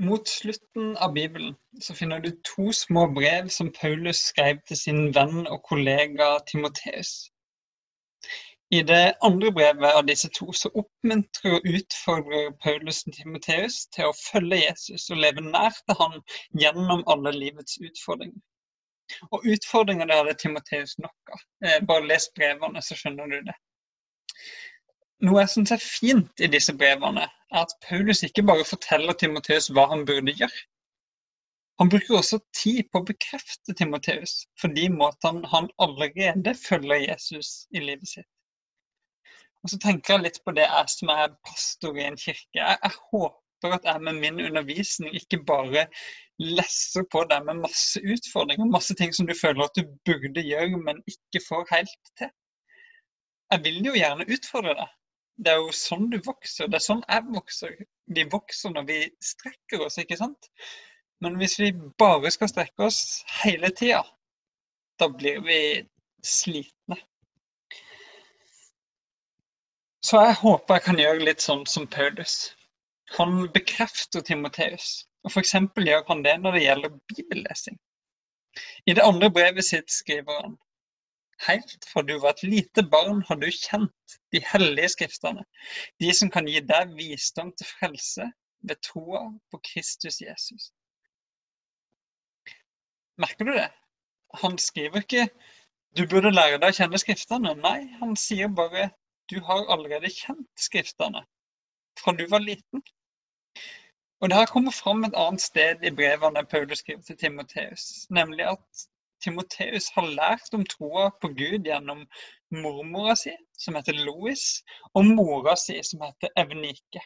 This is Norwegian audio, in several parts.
Mot slutten av Bibelen så finner du to små brev som Paulus skrev til sin venn og kollega Timoteus. I det andre brevet av disse to så oppmuntrer og utfordrer Paulus Timoteus til å følge Jesus og leve nær til han gjennom alle livets utfordringer. Og utfordringer det hadde Timoteus nok av. Eh, bare les brevene, så skjønner du det. Noe jeg syns er fint i disse brevene, er at Paulus ikke bare forteller Timoteus hva han burde gjøre. Han bruker også tid på å bekrefte Timoteus for de måtene han allerede følger Jesus i livet sitt. Og så tenker jeg litt på det jeg som er pastor i en kirke. Jeg, jeg håper at jeg med min undervisning ikke bare lesser på deg med masse utfordringer, masse ting som du føler at du burde gjøre, men ikke får helt til. Jeg vil jo gjerne utfordre deg, det er jo sånn du vokser. Det er sånn jeg vokser. Vi vokser når vi strekker oss, ikke sant? Men hvis vi bare skal strekke oss hele tida, da blir vi slitne. Så jeg håper jeg kan gjøre litt sånn som Paulus. Han bekrefter Timoteus, og f.eks. gjør han det når det gjelder bibellesing. I det andre brevet sitt skriver han Helt fra du var et lite barn har du kjent de hellige skriftene, de som kan gi deg visdom til frelse ved troa på Kristus Jesus. Merker du det? Han skriver ikke 'du burde lære deg å kjenne skriftene'. Nei, han sier bare 'du har allerede kjent skriftene' fra du var liten. Og Det her kommer fram et annet sted i brevene Paulus skriver til Timoteus, nemlig at Timoteus har lært om troa på Gud gjennom mormora si, som heter Louis, og mora si, som heter Evnike.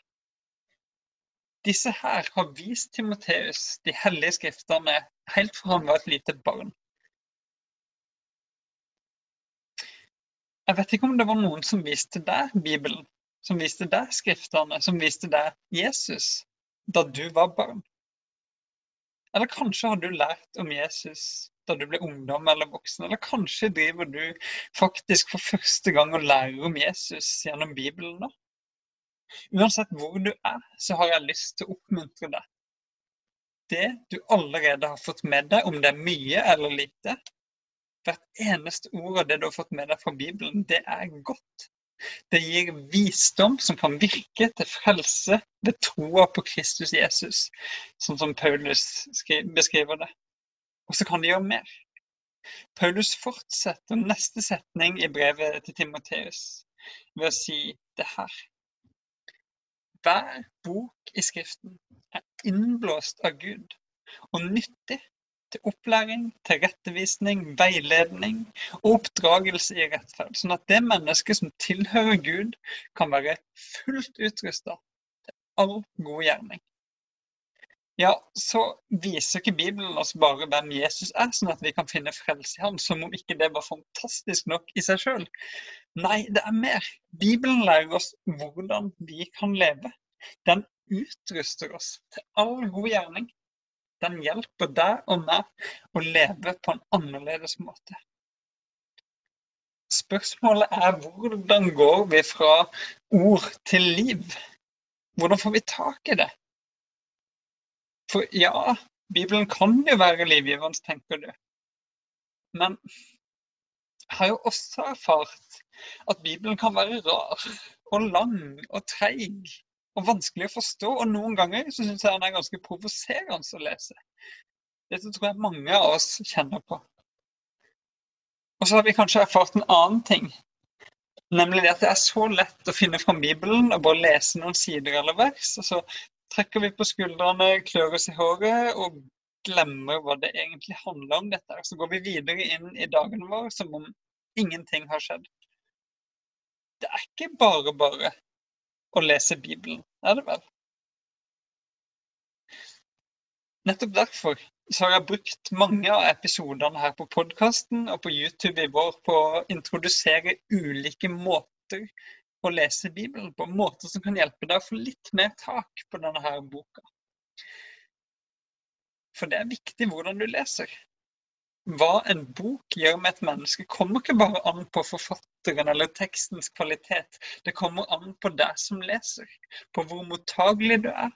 Disse her har vist Timoteus de hellige skriftene helt fra han var et lite barn. Jeg vet ikke om det var noen som viste deg Bibelen, som viste deg skriftene, som viste deg Jesus da du var barn. Eller kanskje har du lært om Jesus da du ble ungdom eller voksen. Eller kanskje driver du faktisk for første gang og lærer om Jesus gjennom Bibelen nå. Uansett hvor du er, så har jeg lyst til å oppmuntre deg. Det du allerede har fått med deg, om det er mye eller lite, hvert eneste ord av det du har fått med deg fra Bibelen, det er godt. Det gir visdom som kan virke til frelse ved troa på Kristus Jesus, sånn som Paulus beskriver det. Og så kan de gjøre mer. Paulus fortsetter neste setning i brevet til Timoteus ved å si det her. Hver bok i Skriften er innblåst av Gud og nyttig til opplæring, tilrettevisning, veiledning og oppdragelse i rettferd. Sånn at det mennesket som tilhører Gud, kan være fullt utrusta til all god gjerning ja, så viser ikke Bibelen oss bare hvem Jesus er, sånn at vi kan finne frelse i ham, som om ikke det var fantastisk nok i seg sjøl. Nei, det er mer. Bibelen lærer oss hvordan vi kan leve. Den utruster oss til all god gjerning. Den hjelper deg og meg å leve på en annerledes måte. Spørsmålet er hvordan går vi fra ord til liv? Hvordan får vi tak i det? For ja, Bibelen kan jo være livgivende, tenker du. Men jeg har jo også erfart at Bibelen kan være rar og lang og treig og vanskelig å forstå. Og noen ganger så syns jeg den er ganske provoserende å lese. Dette tror jeg mange av oss kjenner på. Og så har vi kanskje erfart en annen ting. Nemlig at det er så lett å finne fram Bibelen og bare lese noen sider eller vers, og så trekker vi på skuldrene, klør oss i håret og glemmer hva det egentlig handler om. dette. Så går vi videre inn i dagen vår som om ingenting har skjedd. Det er ikke bare bare å lese Bibelen, er det vel? Nettopp derfor så har jeg brukt mange av episodene her på podkasten og på YouTube i vår på å introdusere ulike måter å lese Bibelen på en måte som kan hjelpe deg å få litt mer tak på denne her boka. For det er viktig hvordan du leser. Hva en bok gjør med et menneske, kommer ikke bare an på forfatteren eller tekstens kvalitet. Det kommer an på deg som leser. På hvor mottagelig du er,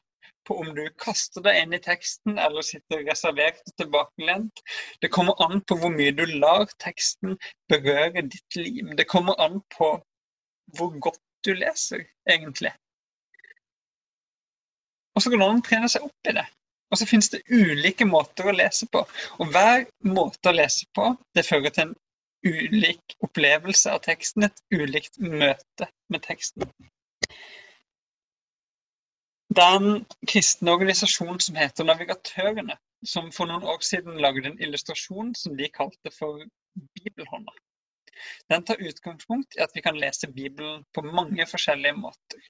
på om du kaster deg inn i teksten eller sitter reservert og tilbakelent. Det kommer an på hvor mye du lar teksten berøre ditt liv. Det kommer an på hvor godt du leser, egentlig. Og så kan noen trene seg opp i det. Og så finnes det ulike måter å lese på. Og hver måte å lese på, det fører til en ulik opplevelse av teksten, et ulikt møte med teksten. Det er en som heter Navigatørene, som for noen år siden lagde en illustrasjon som de kalte for Bibelhånda. Den tar utgangspunkt i at vi kan lese Bibelen på mange forskjellige måter.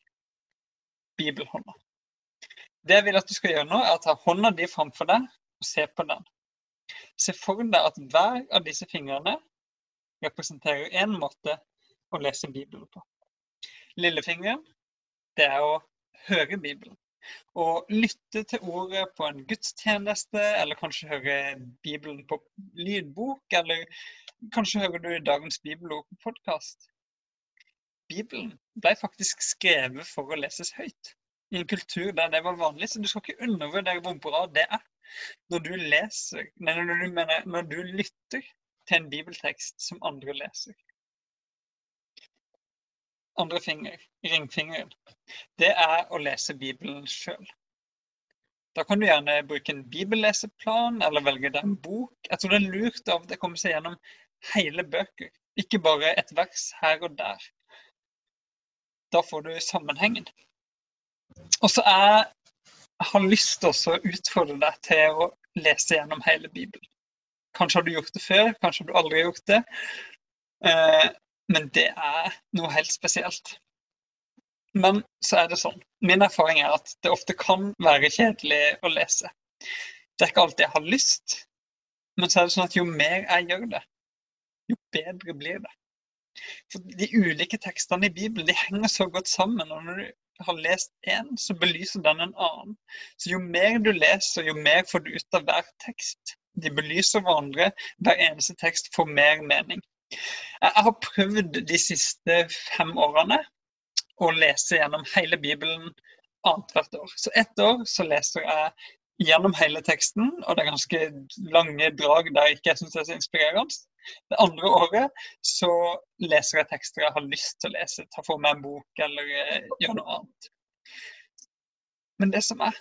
Bibelhånda. Det jeg vil at du skal gjøre nå, er å ta hånda di framfor deg og se på den. Se for deg at hver av disse fingrene representerer én måte å lese Bibelen på. Lillefingeren, det er å høre Bibelen. Å lytte til ordet på en gudstjeneste, eller kanskje høre Bibelen på lydbok, eller kanskje hører du dagens bibelord på podkast. Bibelen ble faktisk skrevet for å leses høyt i en kultur der det var vanlig, så du skal ikke undervurdere hvor bra det er når du leser, nei, når du, mener, når du lytter til en bibeltekst som andre leser andre finger, ringfingeren, det er å lese Bibelen sjøl. Da kan du gjerne bruke en bibelleseplan eller velge deg en bok. Jeg tror det er lurt av å komme seg gjennom hele bøker, ikke bare et vers her og der. Da får du sammenhengen. Og så jeg har lyst til å utfordre deg til å lese gjennom hele Bibelen. Kanskje har du gjort det før, kanskje har du aldri gjort det. Eh, men det er noe helt spesielt. Men så er det sånn. Min erfaring er at det ofte kan være kjedelig å lese. Det er ikke alltid jeg har lyst, men så er det sånn at jo mer jeg gjør det, bedre blir det. For De ulike tekstene i Bibelen de henger så godt sammen. og Når du har lest én, så belyser den en annen. Så Jo mer du leser, jo mer får du ut av hver tekst. De belyser hverandre. Hver eneste tekst får mer mening. Jeg har prøvd de siste fem årene å lese gjennom hele Bibelen annethvert år. Så ett år så leser jeg gjennom hele teksten, og det er ganske lange drag der jeg ikke syns det er så inspirerende. Det andre året så leser jeg tekster jeg har lyst til å lese, ta for meg en bok eller uh, gjøre noe annet. Men det som er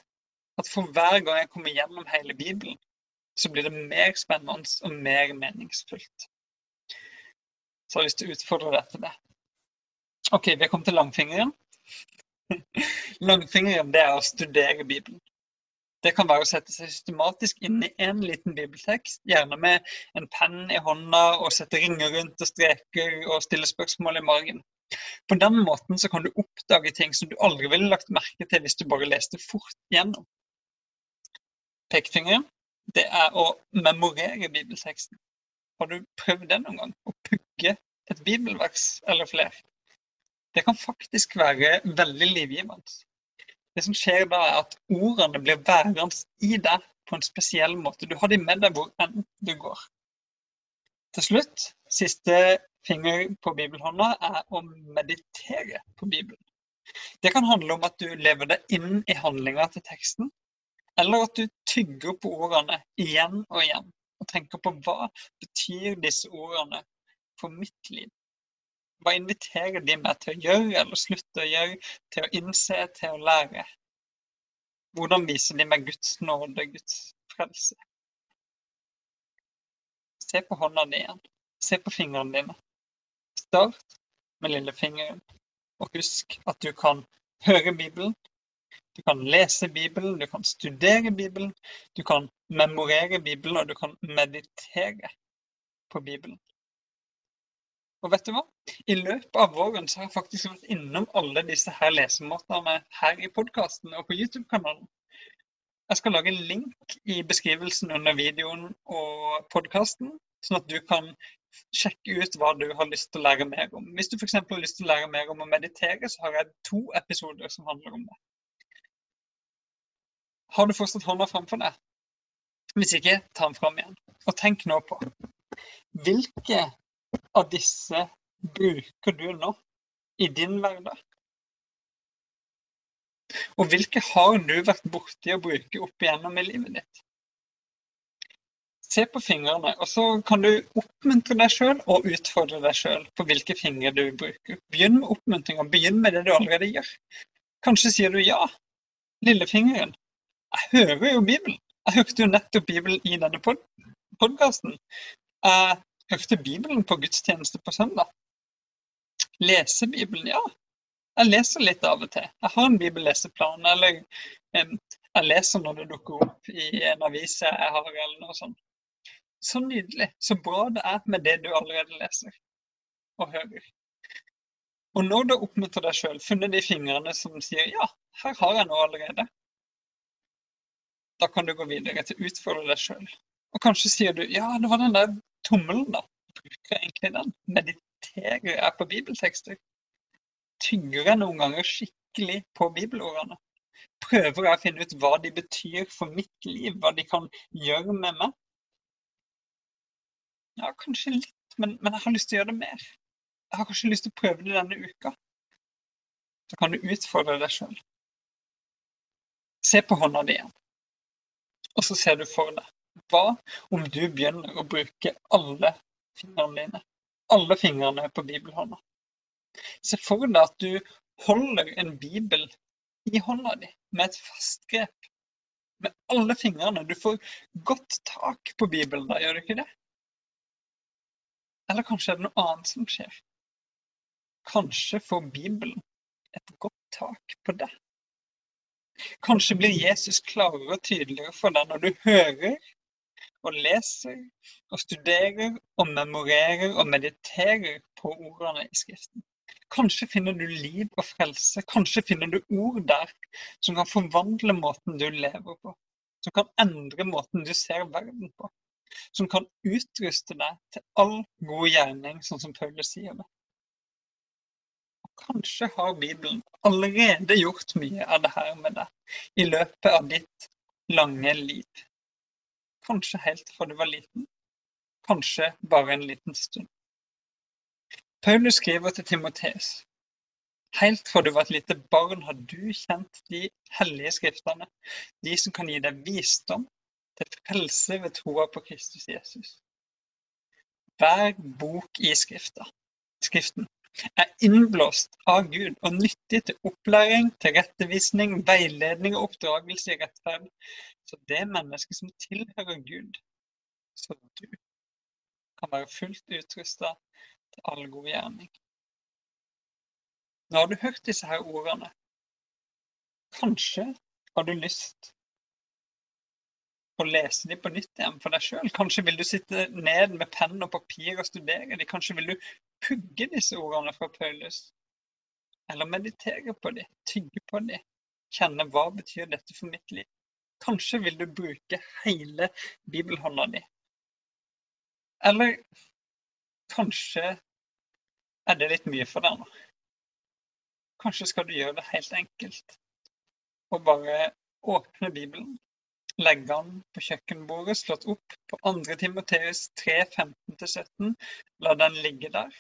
at for hver gang jeg kommer gjennom hele Bibelen, så blir det mer spennende og mer meningsfullt. Så jeg har lyst til å utfordre deg til det. OK, vi har kommet til langfingeren. langfingeren det er å studere Bibelen. Det kan være å sette seg systematisk inn i en liten bibeltekst, gjerne med en penn i hånda og sette ringer rundt og streker og stille spørsmål i margen. På den måten så kan du oppdage ting som du aldri ville lagt merke til hvis du bare leste fort gjennom. Pekefingeren, det er å memorere bibelteksten. Har du prøvd det noen gang? Å pugge et bibelvers eller flere? Det kan faktisk være veldig livgivende. Det som skjer da, er at ordene blir værende i deg på en spesiell måte. Du har dem med deg hvor enn du går. Til slutt, siste finger på bibelhånda, er å meditere på Bibelen. Det kan handle om at du lever deg inn i handlinga til teksten, eller at du tygger på ordene igjen og igjen og tenker på hva betyr disse ordene for mitt liv? Hva inviterer de meg til å gjøre eller slutte å gjøre, til å innse, til å lære? Hvordan viser de meg Guds nåde, Guds frelse? Se på hånda di igjen. Se på fingrene dine. Start med lillefingeren, og husk at du kan høre Bibelen, du kan lese Bibelen, du kan studere Bibelen, du kan memorere Bibelen, og du kan meditere på Bibelen. Og vet du hva? I løpet av våren så har jeg faktisk vært innom alle disse her lesemåtene her i podkasten og på YouTube-kanalen. Jeg skal lage en link i beskrivelsen under videoen og podkasten, sånn at du kan sjekke ut hva du har lyst til å lære mer om. Hvis du f.eks. har lyst til å lære mer om å meditere, så har jeg to episoder som handler om det. Har du fortsatt hånda framfor deg? Hvis ikke, ta den fram igjen. Og tenk nå på hvilke av disse bruker du nå i din hverdag? Og hvilke har du vært borti å bruke opp igjennom i livet ditt? Se på fingrene, og så kan du oppmuntre deg sjøl og utfordre deg sjøl på hvilke fingre du bruker. Begynn med oppmuntringa, begynn med det du allerede gjør. Kanskje sier du ja, lillefingeren. Jeg hører jo Bibelen. Jeg hørte jo nettopp Bibelen i denne pod podkasten. Jeg hørte Bibelen på gudstjeneste på søndag. Lese Bibelen, ja. Jeg leser litt av og til. Jeg har en bibelleseplan. Eller jeg leser når det dukker opp i en avis jeg har, eller noe sånt. Så nydelig. Så bra det er med det du allerede leser og hører. Og når du oppmuntrer deg sjøl, funnet de fingrene som sier ja, her har jeg noe allerede, da kan du gå videre til å utfordre deg sjøl. Og kanskje sier du ja, det var den der tommelen, da. Bruker egentlig den? Mediterer jeg på bibeltekster? Tygger jeg noen ganger skikkelig på bibelordene? Prøver jeg å finne ut hva de betyr for mitt liv, hva de kan gjøre med meg? Ja, kanskje litt, men, men jeg har lyst til å gjøre det mer. Jeg har kanskje lyst til å prøve det denne uka. Så kan du utfordre deg sjøl. Se på hånda di igjen. Og så ser du for deg hva om du begynner å bruke alle fingrene dine? Alle fingrene på bibelhånda. Se for deg at du holder en bibel i hånda di med et fast grep. Med alle fingrene. Du får godt tak på Bibelen da, gjør du ikke det? Eller kanskje er det noe annet som skjer? Kanskje får Bibelen et godt tak på deg? Kanskje blir Jesus klarere og tydeligere for deg når du hører og leser og studerer og memorerer og mediterer på ordene i Skriften. Kanskje finner du liv og frelse. Kanskje finner du ord der som kan forvandle måten du lever på. Som kan endre måten du ser verden på. Som kan utruste deg til all god gjerning, sånn som Paulus sier det. Og kanskje har Bibelen allerede gjort mye av det her med deg i løpet av ditt lange liv. Kanskje helt fra du var liten. Kanskje bare en liten stund. Paulus skriver til Timoteus. Helt fra du var et lite barn, har du kjent de hellige skriftene, de som kan gi deg visdom til frelse ved troa på Kristus Jesus. Hver bok i skrifta, Skriften er innblåst av Gud og nyttig til opplæring, til rettevisning, veiledning og oppdragelse i rettferd, så det mennesket som tilhører Gud, så du kan være fullt utrusta til all god gjerning. Nå har du hørt disse her ordene. Kanskje har du lyst å lese dem på nytt igjen for deg sjøl. Kanskje vil du sitte ned med penn og papir og studere dem. Kanskje vil du pugge disse ordene fra Paulus. Eller meditere på dem, tygge på dem. Kjenne hva betyr dette for mitt liv. Kanskje vil du bruke hele bibelhånda di. Eller kanskje er det litt mye for deg nå. Kanskje skal du gjøre det helt enkelt og bare åpne Bibelen. Legge den på kjøkkenbordet, slått opp på 2. Timoteus 3, 15-17. La den ligge der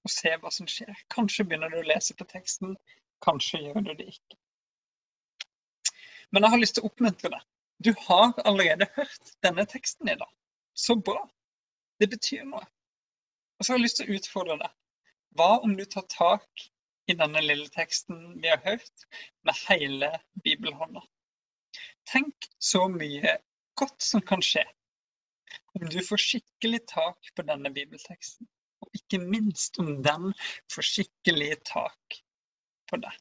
og se hva som skjer. Kanskje begynner du å lese på teksten, kanskje gjør du det ikke. Men jeg har lyst til å oppmuntre deg. Du har allerede hørt denne teksten i dag. Så bra. Det betyr noe. Og så har jeg lyst til å utfordre deg. Hva om du tar tak i denne lille teksten vi har hørt, med hele bibelhånda? Tenk så mye godt som kan skje om du får skikkelig tak på denne bibelteksten. Og ikke minst om den får skikkelig tak på deg.